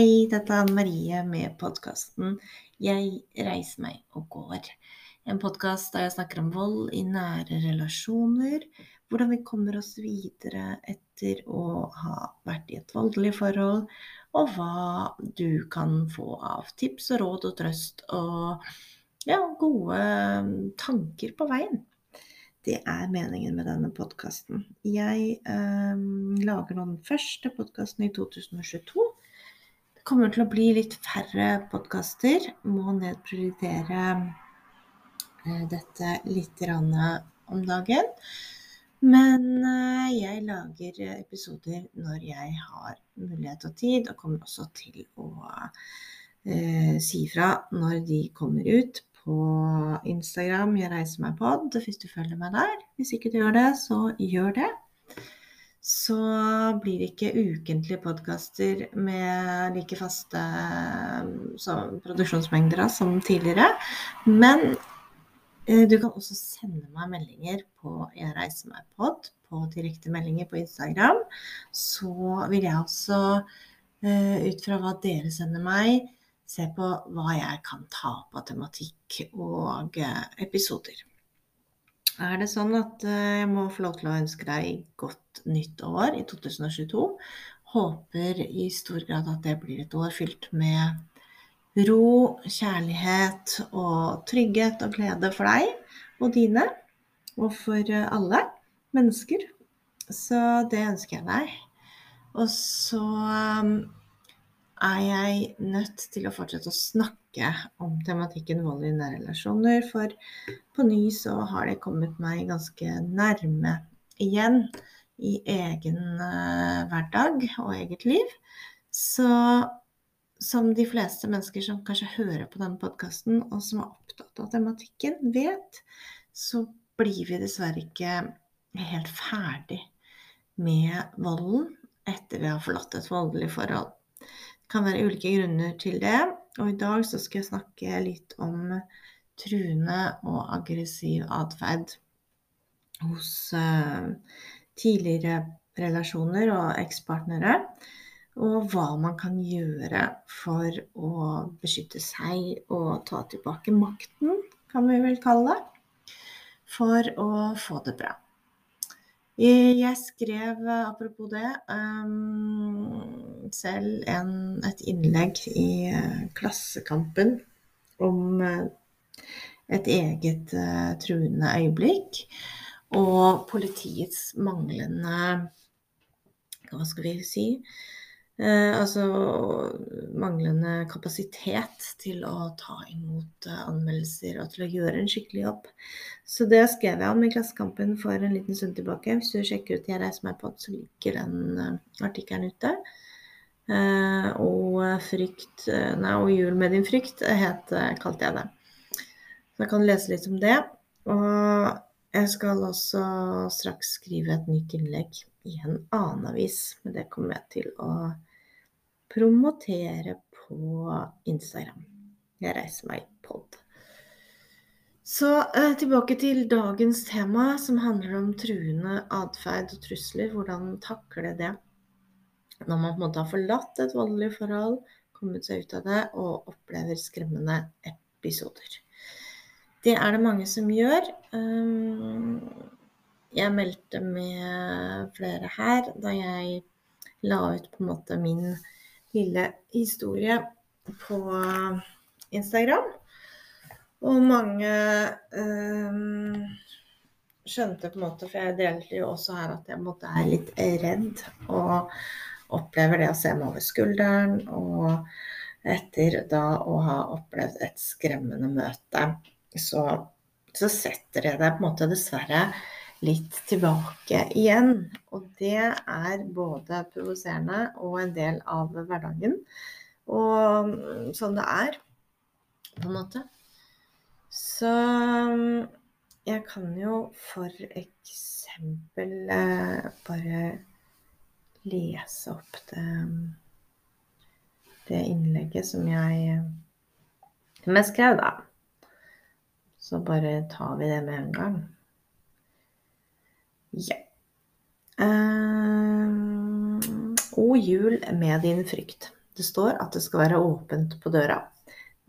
Hei, dette er Anne Marie med podkasten 'Jeg reiser meg og går'. En podkast der jeg snakker om vold i nære relasjoner, hvordan vi kommer oss videre etter å ha vært i et voldelig forhold, og hva du kan få av tips og råd og trøst og ja, gode tanker på veien. Det er meningen med denne podkasten. Jeg eh, lager nå den første podkasten i 2022 det kommer til å bli litt færre podkaster. Må nedprioritere eh, dette litt om dagen. Men eh, jeg lager episoder når jeg har mulighet og tid, og kommer også til å eh, si fra når de kommer ut på Instagram. Jeg reiser meg pod hvis du følger meg der. Hvis ikke du gjør det, så gjør det så blir det ikke ukentlige podkaster med like faste produksjonsmengder som tidligere. Men eh, du kan også sende meg meldinger på Jeg reiser meg pod, på direkte meldinger på Instagram. Så vil jeg også, eh, ut fra hva dere sender meg, se på hva jeg kan ta av tematikk og eh, episoder er det sånn at eh, jeg må få lov til å ønske deg godt nytt år i 2022. Håper i stor grad at det blir et år fylt med ro, kjærlighet og trygghet og glede for deg og dine, og for alle mennesker. Så det ønsker jeg deg. Og så er jeg nødt til å fortsette å snakke om tematikken vold i nære relasjoner, for på ny så har det kommet meg ganske nærme igjen i egen uh, hverdag og eget liv. Så som de fleste mennesker som kanskje hører på denne podkasten, og som er opptatt av tematikken, vet, så blir vi dessverre ikke helt ferdig med volden etter vi har forlatt et voldelig forhold kan være ulike grunner til det. Og i dag så skal jeg snakke litt om truende og aggressiv atferd hos uh, tidligere relasjoner og ekspartnere. Og hva man kan gjøre for å beskytte seg og ta tilbake makten, kan vi vel kalle det. For å få det bra. Jeg skrev, apropos det, um, selv en, et innlegg i uh, Klassekampen om et eget truende øyeblikk. Og politiets manglende Hva skal vi si? Eh, altså manglende kapasitet til å ta imot eh, anmeldelser og til å gjøre en skikkelig jobb. Så det skrev jeg om i Klassekampen for en liten stund tilbake. Hvis du sjekker ut 'Jeg reiser meg på', så ligger den uh, artikkelen ute. Eh, og frykt Nei, og 'Jul med din frykt' het, kalte jeg det. Så jeg kan lese litt om det. Og jeg skal også straks skrive et nytt innlegg i en annen avis, men det kommer jeg til å promotere på Instagram. Jeg reiser meg pod. Så eh, tilbake til dagens tema, som handler om truende atferd og trusler. Hvordan takle det når man på en måte har forlatt et voldelig forhold, kommet seg ut av det og opplever skremmende episoder. Det er det mange som gjør. Um, jeg meldte med flere her da jeg la ut på en måte min lille historie på Instagram. Og mange øh, skjønte på en måte, for jeg delte jo også her at jeg måtte er litt redd og opplever det å se meg over skulderen. Og etter da å ha opplevd et skremmende møte, så, så setter jeg det på en måte dessverre litt tilbake igjen. Og det er både provoserende og en del av hverdagen. Og sånn det er, på en måte. Så jeg kan jo for eksempel eh, bare lese opp det, det innlegget som jeg, som jeg skrev, da. Så bare tar vi det med en gang. Ja. Uh, og jul med din frykt. Det står at det skal være åpent på døra,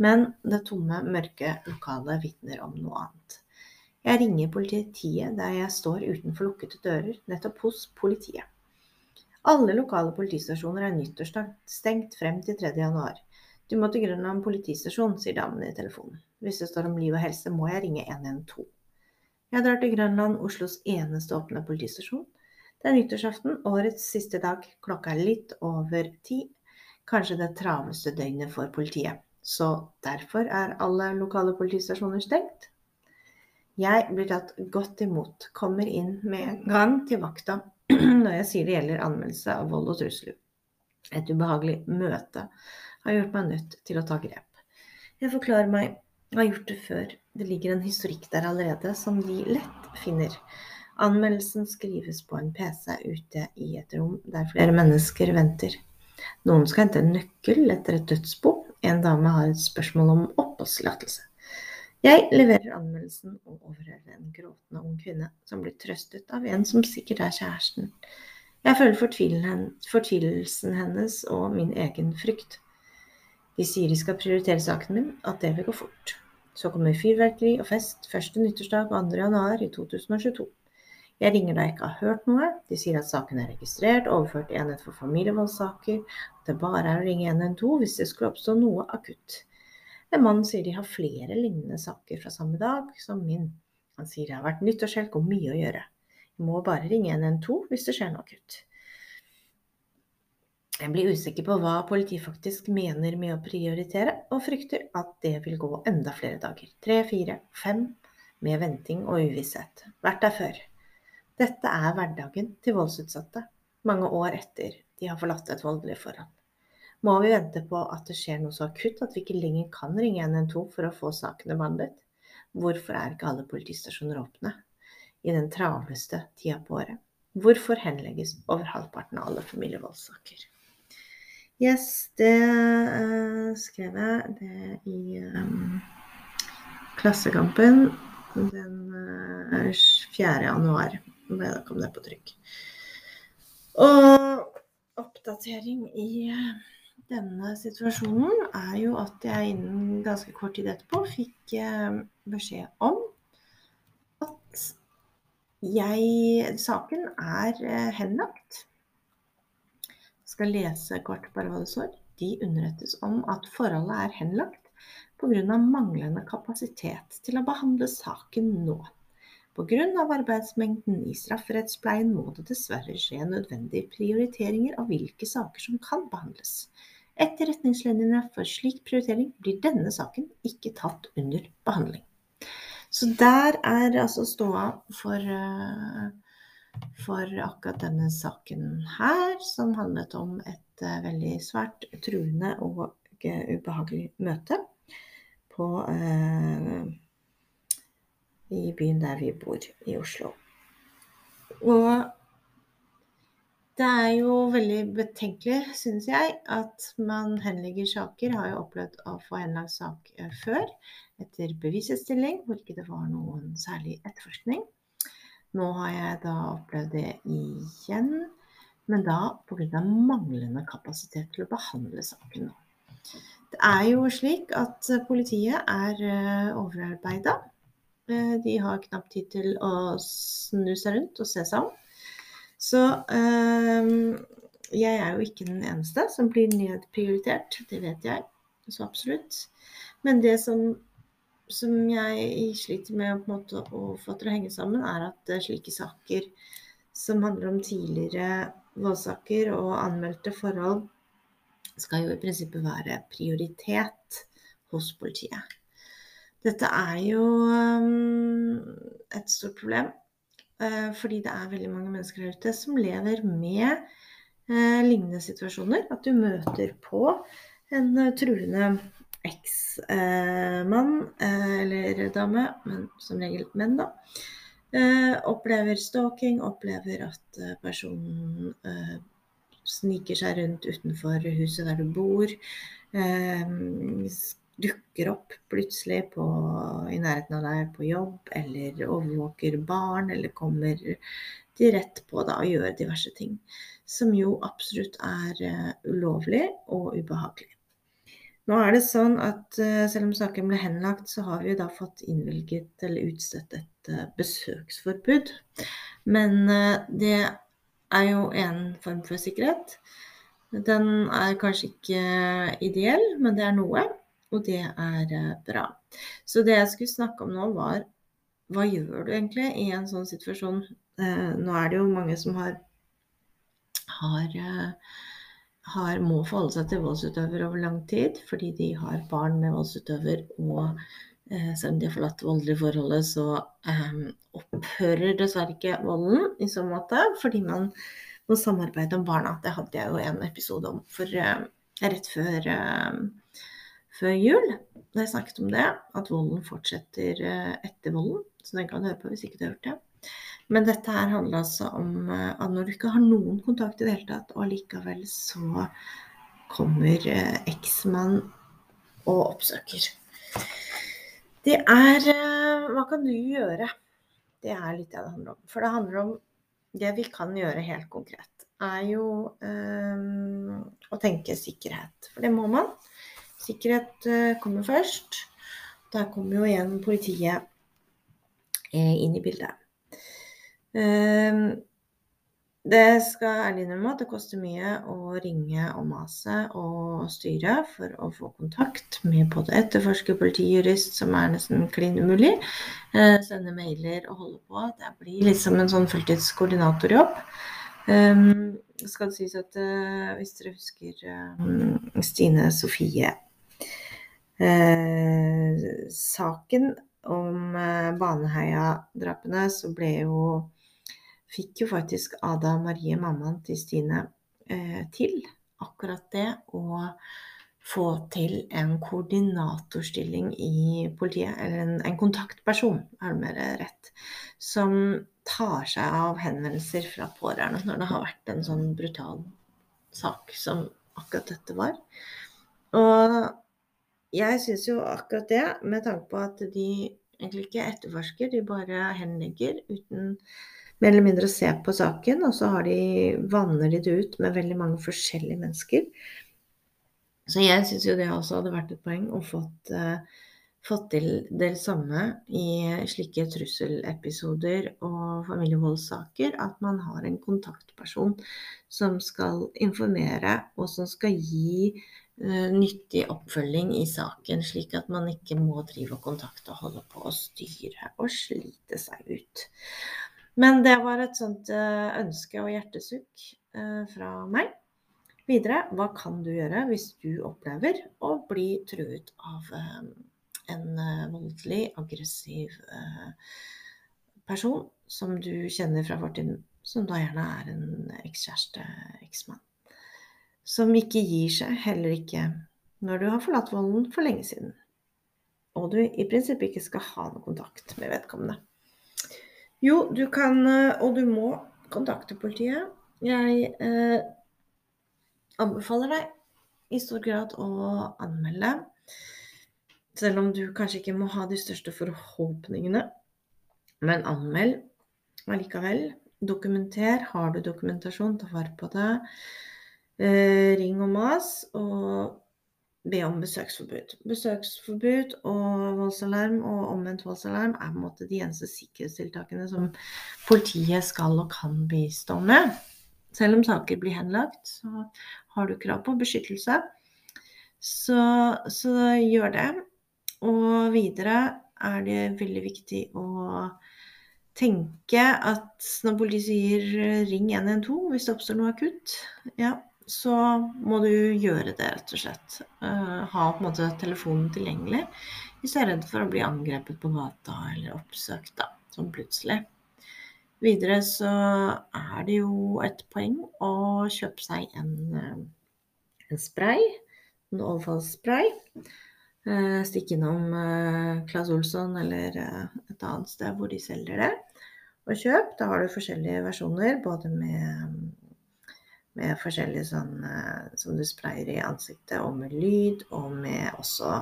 men det tomme, mørke lokalet vitner om noe annet. Jeg ringer politiet der jeg står utenfor lukkede dører, nettopp hos politiet. Alle lokale politistasjoner er nyttårsstengt frem til 3. januar. Du må til Grønland politistasjon, sier damen i telefonen. Hvis det står om liv og helse, må jeg ringe 112. Jeg drar til Grønland, Oslos eneste åpne politistasjon. Det er nyttårsaften, årets siste dag. Klokka er litt over ti. Kanskje det travleste døgnet for politiet. Så derfor er alle lokale politistasjoner stengt. Jeg blir tatt godt imot, kommer inn med en gang til vakta når jeg sier det gjelder anmeldelse av vold og trusler. Et ubehagelig møte har gjort meg nødt til å ta grep. Jeg forklarer meg, har gjort det før, det ligger en historikk der allerede som de lett finner. Anmeldelsen skrives på en PC ute i et rom der flere mennesker venter. Noen skal hente en nøkkel etter et dødsbo. En dame har et spørsmål om oppholdstillatelse. Jeg leverer anmeldelsen og overhører en gråtende ung kvinne som blir trøstet av en som sikkert er kjæresten. Jeg føler fortvilelsen hennes og min egen frykt. De sier de skal prioritere saken min, at det vil gå fort. Så kommer fyrverkeri og fest første nyttårsdag og 2. januar i 2022. Jeg ringer da jeg ikke har hørt noe. De sier at saken er registrert, overført til enhet for familievoldssaker, at det bare er å ringe 112 hvis det skulle oppstå noe akutt. En mann sier de har flere lignende saker fra samme dag som min. Han sier det har vært nyttårshelg og mye å gjøre. Jeg må bare ringe 112 hvis det skjer noe akutt. Jeg blir usikker på hva politiet faktisk mener med å prioritere, og frykter at det vil gå enda flere dager. Tre, fire, fem, med venting og uvisshet. Vært der før. Dette er hverdagen til voldsutsatte, mange år etter de har forlatt et voldelig forhold. Må vi vente på at det skjer noe så akutt at vi ikke lenger kan ringe 112 for å få sakene behandlet? Hvorfor er ikke alle politistasjoner åpne i den travleste tida på året? Hvorfor henlegges over halvparten av alle familievoldssaker? Yes, det uh, skrev jeg det i um, Klassekampen den uh, eh, 4. januar. Da kom det på trykk. Og oppdatering i denne situasjonen er jo at jeg innen ganske kort tid etterpå fikk uh, beskjed om at jeg Saken er henlagt. Skal lese kort bare hva det står. De underrettes om at forholdet er henlagt pga. manglende kapasitet til å behandle saken nå. Pga. arbeidsmengden i strafferettspleien må det dessverre skje nødvendige prioriteringer av hvilke saker som kan behandles. Etter retningslinjene for slik prioritering blir denne saken ikke tatt under behandling. Så der er altså ståa for, eh, for akkurat denne saken her, som handlet om et eh, veldig svært truende og ubehagelig møte på, uh, i byen der vi bor, i Oslo. Og det er jo veldig betenkelig, synes jeg, at man henlegger saker. Har jo opplevd å få henlagt sak eh, før etter bevisestilling, hvor ikke det var noen særlig etterforskning. Nå har jeg da opplevd det igjen, men da pga. manglende kapasitet til å behandle saken. Det er jo slik at politiet er eh, overarbeida. Eh, de har knapt tid til å snu seg rundt og se seg om. Så um, jeg er jo ikke den eneste som blir nedprioritert, det vet jeg så absolutt. Men det som, som jeg sliter med måte, å få til å henge sammen, er at uh, slike saker som handler om tidligere voldssaker og anmeldte forhold, skal jo i prinsippet være prioritet hos politiet. Dette er jo um, et stort problem. Eh, fordi det er veldig mange mennesker der ute som lever med eh, lignende situasjoner. At du møter på en eh, truende eksmann eller dame, men som regel menn, da. opplever stalking, opplever at personen sniker seg rundt utenfor huset der du bor. dukker opp plutselig på, i nærheten av deg på jobb, eller overvåker barn, eller kommer de rett på da, og gjør diverse ting. Som jo absolutt er ulovlig og ubehagelig. Nå er det sånn at uh, selv om saken ble henlagt, så har vi da fått innvilget eller utstedt et uh, besøksforbud. Men det er jo en form for sikkerhet. Den er kanskje ikke ideell, men det er noe, og det er eh, bra. Så det jeg skulle snakke om nå, var hva gjør du egentlig i en sånn situasjon? Eh, nå er det jo mange som har, har, eh, har må forholde seg til voldsutøver over lang tid fordi de har barn med voldsutøver, og selv om de har forlatt voldelig forholdet, så opphører dessverre ikke volden i så måte, fordi man må samarbeide om barna. Det hadde jeg jo en episode om for eh, rett før, uh, før, jul. Da jeg snakket om det, at volden fortsetter uh, etter volden. Så den kan du høre på hvis ikke du har hørt det. Men dette her handler altså om at når du ikke har noen kontakt i det hele tatt, og allikevel så kommer eksmann og oppsøker. Det er Hva kan du gjøre? Det er litt det det handler om. For det handler om det vi kan gjøre helt konkret, er jo um, å tenke sikkerhet. For det må man. Sikkerhet kommer først. Der kommer jo igjen politiet inn i bildet. Uh, det skal ærlig innrømme at det koster mye å ringe og mase og styre for å få kontakt med både etterforsker, politijurist, som er nesten klin umulig, eh, sende mailer og holde på. Det blir liksom en sånn fulltidskoordinatorjobb. Det skal sies at uh, hvis dere husker uh, Stine Sofie uh, Saken om Baneheia-drapene, så ble jo fikk jo faktisk Ada Marie, mammaen til Stine, eh, til akkurat det å få til en koordinatorstilling i politiet, eller en, en kontaktperson, er det mer rett, som tar seg av henvendelser fra pårørende når det har vært en sånn brutal sak som akkurat dette var. Og jeg syns jo akkurat det, med tanke på at de egentlig ikke etterforsker, de bare henlegger uten mer eller mindre å se på saken, og så de, vanner de det ut med veldig mange forskjellige mennesker. Så jeg syns jo det også hadde vært et poeng å fått, uh, fått til det samme i slike trusselepisoder og familievoldssaker, at man har en kontaktperson som skal informere, og som skal gi uh, nyttig oppfølging i saken, slik at man ikke må drive og kontakte og holde på å styre og slite seg ut. Men det var et sånt eh, ønske og hjertesukk eh, fra meg. Videre, hva kan du gjøre hvis du opplever å bli truet av eh, en voldelig, aggressiv person som du kjenner fra fortiden, som da gjerne er en ekskjæreste, eksmann. Som ikke gir seg, heller ikke når du har forlatt volden for lenge siden. Og du i prinsippet ikke skal ha noe kontakt med vedkommende. Jo, du kan, eh, og du må kontakte politiet. Jeg eh, anbefaler deg i stor grad å anmelde. Selv om du kanskje ikke må ha de største forhåpningene. Men anmeld allikevel. Dokumenter. Har du dokumentasjon, ta vare på det. Eh, ring og mas. Og be om besøksforbud. Besøksforbud og voldsalarm og omvendt voldsalarm er på en måte de eneste sikkerhetstiltakene som politiet skal og kan bistå med. Selv om saker blir henlagt, så har du krav på beskyttelse. Så, så gjør det. Og videre er det veldig viktig å tenke at når politiet sier ring 112 hvis det oppstår noe akutt, ja, så må du gjøre det, rett og slett. Uh, ha på en måte telefonen tilgjengelig hvis du er redd for å bli angrepet på gata eller oppsøkt da, sånn plutselig. Videre så er det jo et poeng å kjøpe seg en, eh, en spray, en overfallsspray. Uh, Stikke innom uh, Claes Olsson eller et annet sted hvor de selger det. Og kjøp. Da har du forskjellige versjoner, både med med forskjellige sånn som du sprayer i ansiktet, og med lyd, og med også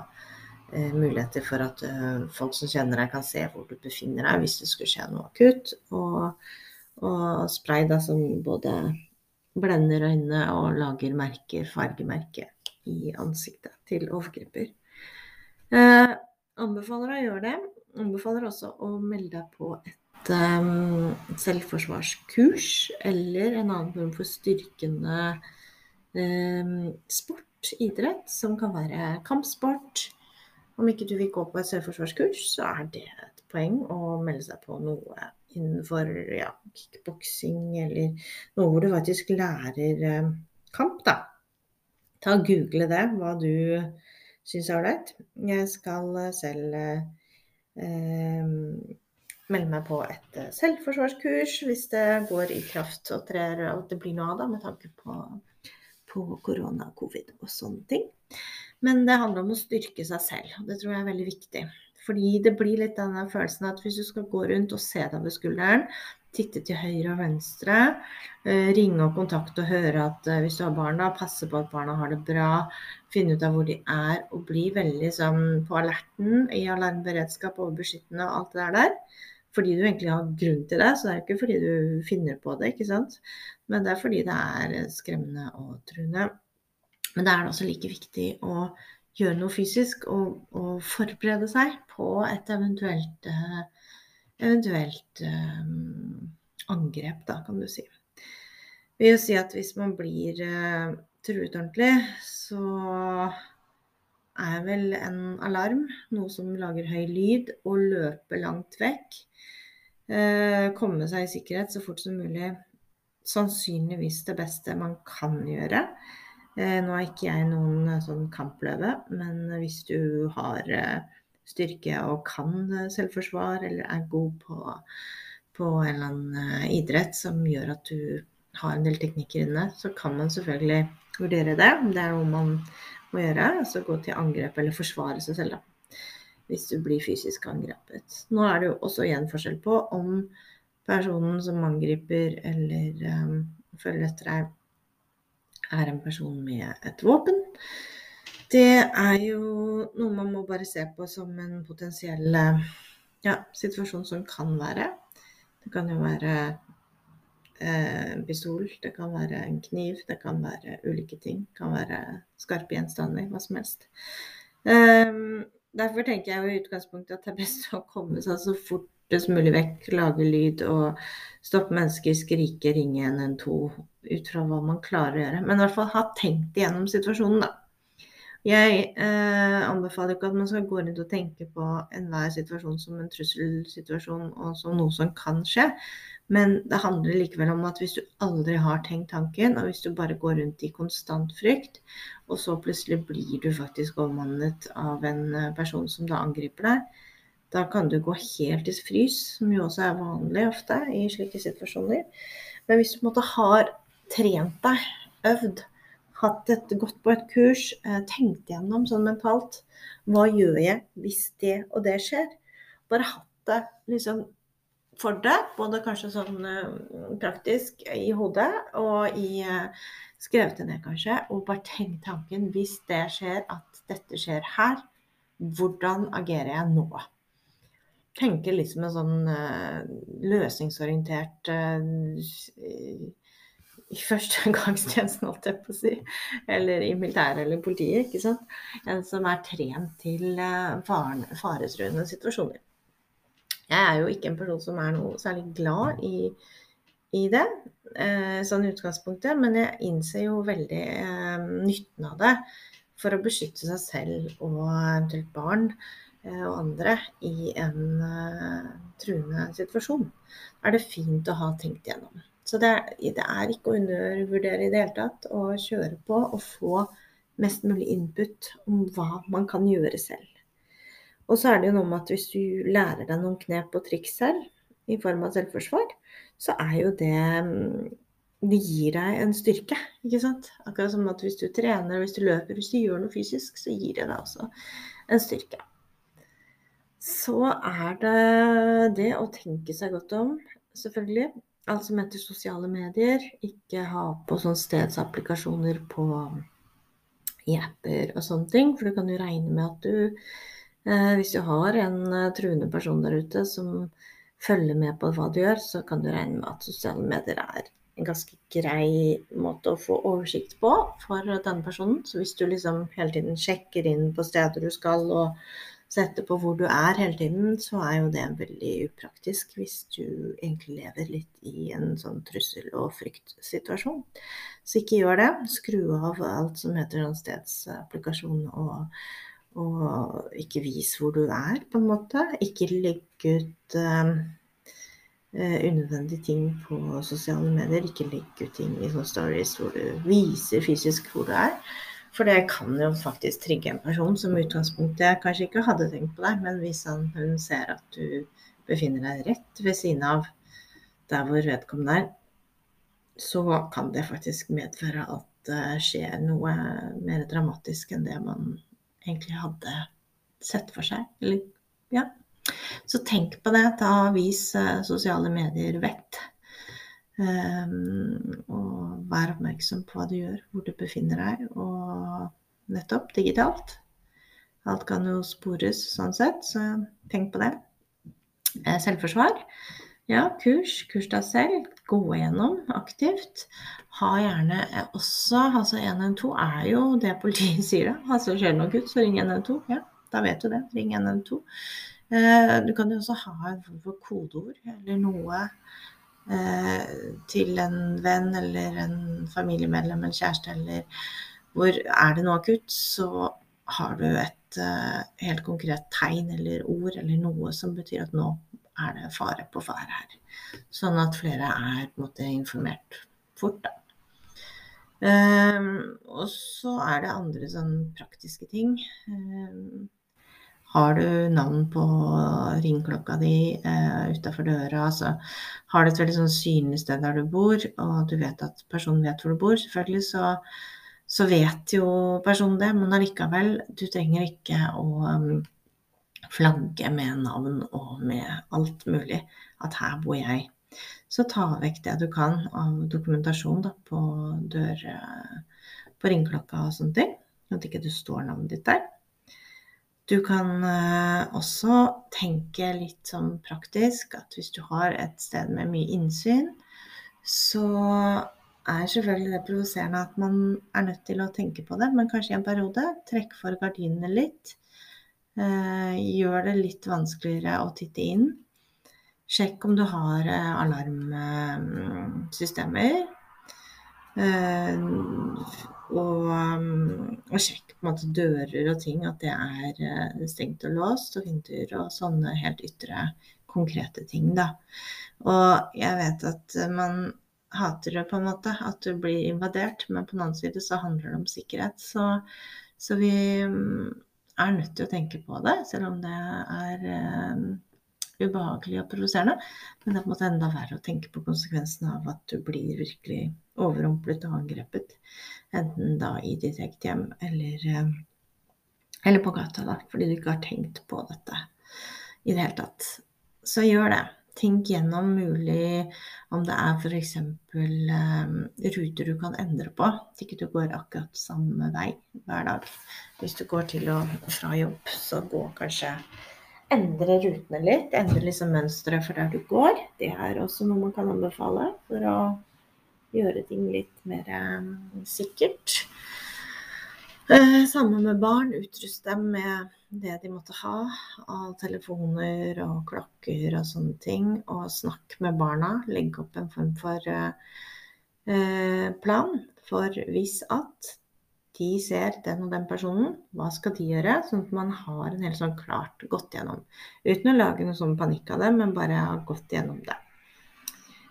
eh, muligheter for at eh, folk som kjenner deg, kan se hvor du befinner deg hvis det skulle skje noe akutt. Og, og spray da som både blender øynene og lager merker, fargemerker, i ansiktet til overgriper. Eh, anbefaler å gjøre det. Anbefaler også å melde deg på et selvforsvarskurs eller en annen form for styrkende sport, idrett, som kan være kampsport. Om ikke du vil gå på et selvforsvarskurs, så er det et poeng å melde seg på noe innenfor ja, kickboksing eller noe hvor du faktisk lærer kamp, da. Ta og Google det, hva du syns er ålreit. Jeg skal selv eh, melde meg på et eh, selvforsvarskurs hvis det går i kraft og trer og det blir noe av det, med tanke på, på korona, covid og sånne ting. Men det handler om å styrke seg selv, og det tror jeg er veldig viktig. Fordi det blir litt denne følelsen at hvis du skal gå rundt og se deg over skulderen, titte til høyre og venstre, eh, ringe og kontakte og høre at eh, hvis du har barna, passe på at barna har det bra, finne ut av hvor de er og bli veldig sånn på alerten i alarmberedskap og beskyttende og alt det der. Fordi du egentlig har grunn til det, så det er ikke fordi du finner på det, ikke sant. Men det er fordi det er skremmende og truende. Men det er også like viktig å gjøre noe fysisk og, og forberede seg på et eventuelt, uh, eventuelt um, angrep, da, kan du si. Det vil jo si at hvis man blir uh, truet ordentlig, så er vel en alarm noe som lager høy lyd og løper langt vekk. Uh, komme seg i sikkerhet så fort som mulig. Sannsynligvis det beste man kan gjøre. Eh, nå er ikke jeg noen eh, sånn kampløve, men hvis du har eh, styrke og kan selvforsvar, eller er god på, på en eller annen idrett som gjør at du har en del teknikker inne, så kan man selvfølgelig vurdere det. Det er noe man må gjøre, altså gå til angrep eller forsvare seg selv, da. Hvis du blir fysisk angrepet. Nå er det jo også igjen forskjell på om personen som angriper eller um, følger etter deg, er en person med et våpen. Det er jo noe man må bare se på som en potensiell ja, situasjon som kan være. Det kan jo være eh, pistol, det kan være en kniv, det kan være ulike ting. Det kan være skarpe gjenstander, hva som helst. Um, derfor tenker jeg i utgangspunktet at det er best å komme seg så fortest mulig vekk, lage lyd og stoppe mennesker, skrike, ringe 112 ut fra hva man klarer å gjøre. Men i hvert fall ha tenkt igjennom situasjonen, da. Jeg eh, anbefaler ikke at man skal gå rundt og tenke på enhver situasjon som en trusselsituasjon og som noe som kan skje. Men det handler likevel om at hvis du aldri har tenkt tanken, og hvis du bare går rundt i konstant frykt, og så plutselig blir du faktisk overmannet av en eh, person som da angriper deg, da kan du gå helt i frys, som jo også er vanlig ofte i slike situasjoner. Men hvis du på en måte har trent deg, øvd, hatt et, gått på et kurs, eh, tenkt gjennom sånn mentalt Hva gjør jeg hvis det og det skjer? Bare hatt det liksom for deg, både kanskje sånn uh, praktisk i hodet og i uh, skrevet det ned, kanskje. Og bare tenk tanken hvis det skjer, at dette skjer her, hvordan agerer jeg nå? Tenke liksom en sånn løsningsorientert i førstegangstjenesten, holdt jeg på å si. Eller i militæret eller politiet. ikke sant? En som er trent til eh, faretruende situasjoner. Jeg er jo ikke en person som er noe særlig glad i, i det, eh, sånn utgangspunktet, men jeg innser jo veldig eh, nytten av det for å beskytte seg selv og eventuelt barn og andre i en truende situasjon. Da er det fint å ha tenkt gjennom. Så det, det, er ikke å undervurdere i det hele tatt å kjøre på og få mest mulig input om hva man kan gjøre selv. Og så er det jo noe med at hvis du lærer deg noen knep og triks selv, i form av selvforsvar, så er jo det Det gir deg en styrke, ikke sant. Akkurat som at hvis du trener, hvis du løper, hvis du gjør noe fysisk, så gir det deg også en styrke. Så er det det å tenke seg godt om, selvfølgelig alt som heter sosiale medier. Ikke ha på sånne stedsapplikasjoner på i apper og sånne ting, for du kan jo regne med at du Eh, hvis du har en eh, truende person der ute som følger med på hva du gjør, så kan du regne med at sosiale medier er en ganske grei måte å få oversikt på for denne personen. Så hvis du liksom hele tiden sjekker inn på steder du skal og setter på hvor du er hele tiden, så er jo det veldig upraktisk hvis du egentlig lever litt i en sånn trussel- og fryktsituasjon. Så ikke gjør det. Skru av alt som heter sånn stedsapplikasjon og og ikke vis hvor du er, på en måte. Ikke legge ut uh, unødvendige ting på sosiale medier. Ikke legge ut ting i sånne stories hvor du viser fysisk hvor du er. For det kan jo faktisk trigge en person som utgangspunktet utgangspunktet kanskje ikke hadde tenkt på deg, men hvis han hun ser at du befinner deg rett ved siden av der hvor vedkommende er, så kan det faktisk medføre at det skjer noe mer dramatisk enn det man egentlig hadde sett for seg. Eller, ja. Så tenk på det. Ta vis eh, sosiale medier vett. Um, og vær oppmerksom på hva du gjør, hvor du befinner deg, og nettopp digitalt. Alt kan jo spores sånn sett, så tenk på det. Eh, selvforsvar. Ja, kurs. Kurs deg selv. Gå igjennom aktivt. Ha gjerne også Altså 112 er jo det politiet sier, da. Altså skjer det noe kutt, så ring 112. Ja, da vet du det. Ring 112. Eh, du kan jo også ha for kodeord eller noe Eh, til en venn eller en familiemedlem, en kjæreste, eller hvor er det noe akutt, så har du et uh, helt konkret tegn eller ord eller noe som betyr at nå er det fare på ferde her. Sånn at flere er måte informert fort, da. Um, og så er det andre sånn praktiske ting. Um, har du navn på ringeklokka di eh, utafor døra? Altså, har du et veldig sånn synlig sted der du bor, og du vet at personen vet hvor du bor, selvfølgelig, så, så vet jo personen det. Men allikevel, du trenger ikke å um, flagge med navn og med alt mulig. At her bor jeg. Så ta vekk det du kan av dokumentasjon da, på dør, eh, på ringeklokka og sånne ting. At ikke du står navnet ditt der. Du kan eh, også tenke litt sånn praktisk at hvis du har et sted med mye innsyn, så er selvfølgelig det provoserende at man er nødt til å tenke på det, men kanskje i en periode trekk for gardinene litt. Eh, gjør det litt vanskeligere å titte inn. Sjekk om du har eh, alarmsystemer. Og, um, og sjekke på en måte dører og ting, at det er eh, stengt og låst, og vinduer og sånne helt ytre, konkrete ting, da. Og jeg vet at man hater det på en måte, at du blir invadert, men på den annen side så handler det om sikkerhet. Så, så vi um, er nødt til å tenke på det, selv om det er um, ubehagelig og provoserende. Men det er på en måte enda verre å tenke på konsekvensene av at du blir virkelig overrumplet og angrepet. Enten da i ditt eget hjem eller, eh, eller på gata, da, fordi du ikke har tenkt på dette i det hele tatt. Så gjør det. Tenk gjennom mulig om det er f.eks. Um, ruter du kan endre på, så ikke du går akkurat samme vei hver dag. Hvis du går til og fra jobb, så gå kanskje endre rutene litt. Endre liksom mønsteret for der du går. Det er også noe man kan anbefale for å gjøre ting litt mer um, sikkert. Eh, sammen med barn, utruste dem med det de måtte ha av telefoner og klokker og sånne ting. Og snakk med barna. Legg opp en form for eh, eh, plan for hvis at de ser den og den personen, hva skal de gjøre? Sånn at man har en helt sånn klart gått gjennom. Uten å lage noe sånn panikk av det, men bare gått gjennom det.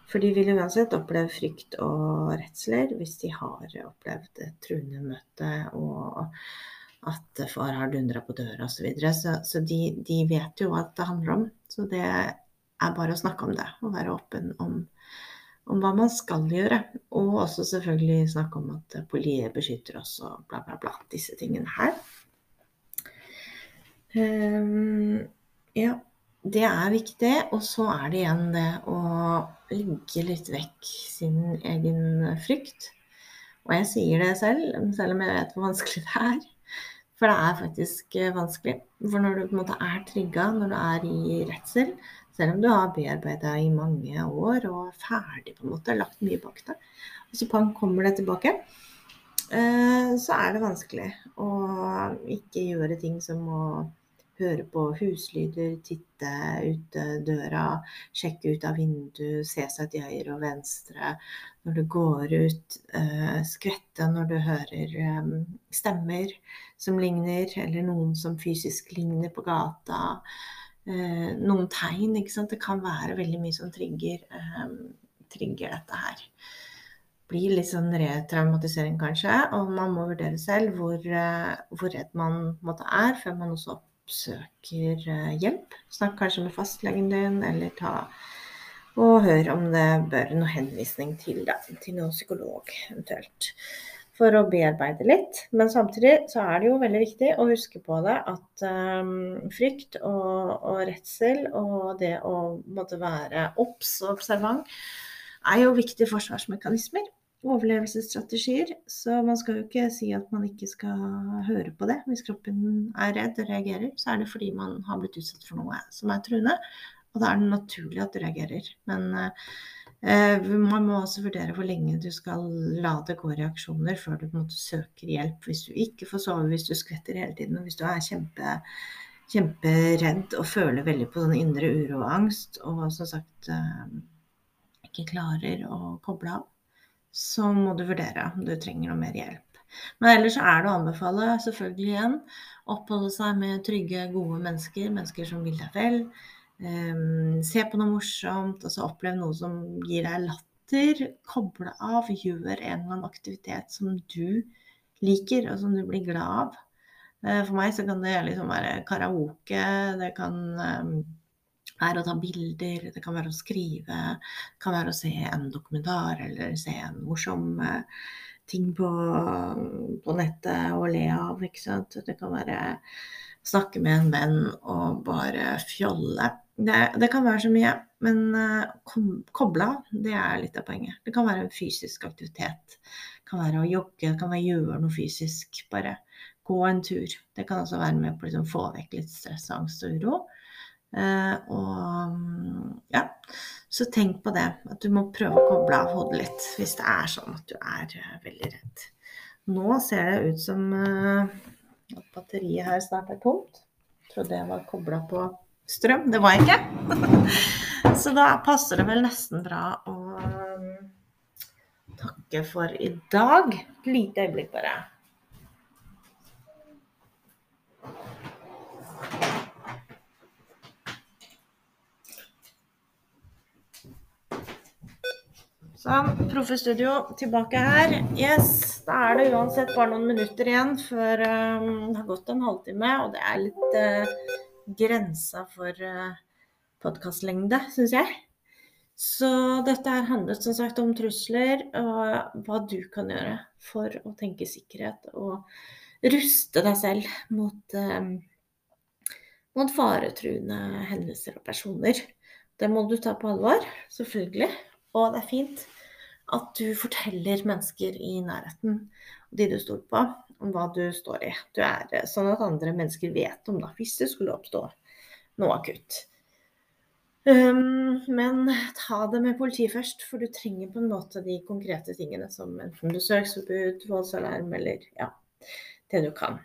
For de vil uansett oppleve frykt og redsler hvis de har opplevd et truende møte og at far har dundra på døra osv. Så, videre. så Så de, de vet jo hva det handler om. Så det er bare å snakke om det og være åpen om, om hva man skal gjøre. Og også selvfølgelig snakke om at politiet beskytter oss og bla, bla, bla. Disse tingene her. Um, ja det er viktig. Og så er det igjen det å legge litt vekk sin egen frykt. Og jeg sier det selv, selv om jeg vet hvor vanskelig det er. For det er faktisk eh, vanskelig. For når du på en måte er trigga, når du er i redsel, selv om du har bearbeida i mange år og er ferdig, på en måte, lagt mye bak deg, og så kommer det tilbake, eh, så er det vanskelig å ikke gjøre ting som å høre på huslyder, titte ut døra, sjekke ut av vinduet, se seg til høyre og venstre når du går ut, uh, skvette når du hører um, stemmer som ligner, eller noen som fysisk ligner på gata. Uh, noen tegn, ikke sant. Det kan være veldig mye som trigger, trigger dette her blir litt sånn retraumatisering, kanskje. Og man må vurdere selv hvor, hvor redd man måtte er, før man også oppsøker eh, hjelp. Snakk kanskje med fastlegen din, eller ta og hør om det bør noe henvisning til, deg, til noen psykolog eventuelt. For å bearbeide litt. Men samtidig så er det jo veldig viktig å huske på det at um, frykt og, og, redsel og det å måtte være obs og observant er jo viktige forsvarsmekanismer overlevelsesstrategier. Så man skal jo ikke si at man ikke skal høre på det. Hvis kroppen er redd og reagerer, så er det fordi man har blitt utsatt for noe som er truende. Og da er det naturlig at du reagerer. Men eh, man må også vurdere hvor lenge du skal la det gå reaksjoner før du måte søker hjelp. Hvis du ikke får sove, hvis du skvetter hele tiden, hvis du er kjempe, kjemperedd og føler veldig på sånn indre uro og angst, og som sagt eh, ikke klarer å koble av så må du vurdere om du trenger noe mer hjelp. Men ellers er det å anbefale selvfølgelig igjen oppholde seg med trygge, gode mennesker, mennesker som vil deg vel. Um, se på noe morsomt, altså opplev noe som gir deg latter. Koble av, gjør en eller annen aktivitet som du liker, og som du blir glad av. Uh, for meg så kan det liksom være karaoke, det kan um, er å ta bilder, det kan være å skrive, det kan være å se en dokumentar eller se en morsom eh, ting på, på nettet og le av. ikke sant? Det kan være snakke med en venn og bare fjolle. Det, det kan være så mye, men uh, koble av, det er litt av poenget. Det kan være en fysisk aktivitet. Det kan være å jogge, det kan være å gjøre noe fysisk. Bare gå en tur. Det kan også være med på å liksom, få vekk litt stress, angst og uro. Eh, og ja, så tenk på det. At du må prøve å koble av hodet litt hvis det er sånn at du er eh, veldig redd. Nå ser det ut som eh, at batteriet her snart er tomt. Jeg trodde jeg var kobla på strøm. Det var jeg ikke. Så da passer det vel nesten bra å takke for i dag. Et lite øyeblikk bare. Sånn, Proffestudio tilbake her. Yes, Da er det uansett bare noen minutter igjen før um, det har gått en halvtime. Og det er litt uh, grensa for uh, podkastlengde, syns jeg. Så dette her handlet som sagt om trusler og hva du kan gjøre for å tenke sikkerhet og ruste deg selv mot, eh, mot faretruende hendelser og personer. Det må du ta på alvor, selvfølgelig. Og det er fint at du forteller mennesker i nærheten, de du stoler på, om hva du står i. Du er eh, sånn at andre mennesker vet om det, hvis det skulle oppstå noe akutt. Um, men ta det med politiet først, for du trenger på en måte de konkrete tingene som enten besøksforbud, voldsalarm eller ja, det du kan.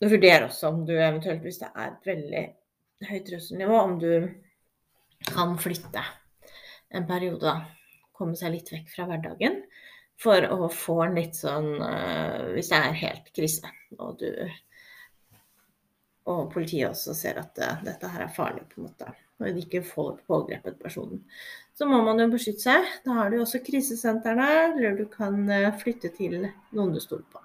Du vurderer også om du eventuelt, hvis det er et veldig høyt trusselnivå, om du kan flytte en periode, da. Komme seg litt vekk fra hverdagen. For å få en litt sånn uh, Hvis det er helt krise, og du Og politiet også ser at uh, dette her er farlig, på en måte, og de ikke får pågrepet personen, så må man jo beskytte seg. Da har du også krisesentrene, eller du kan uh, flytte til noen du stoler på.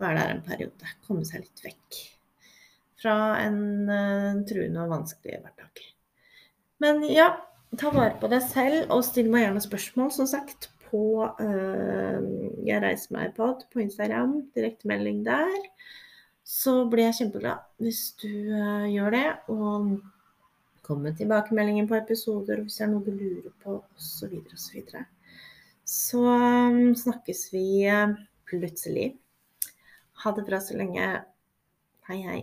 Være der en periode. Komme seg litt vekk fra en truende og vanskelig hverdag. Men ja, ta vare på deg selv, og still meg gjerne spørsmål, som sagt, på uh, Jeg reiser meg pod på Instagram. Direktemelding der. Så blir jeg kjempeglad hvis du uh, gjør det. Og kom med tilbakemeldinger på episoder hvis det er noe du lurer på, osv., osv. Så, videre, så um, snakkes vi plutselig. Ha det bra så lenge. Hei, hei.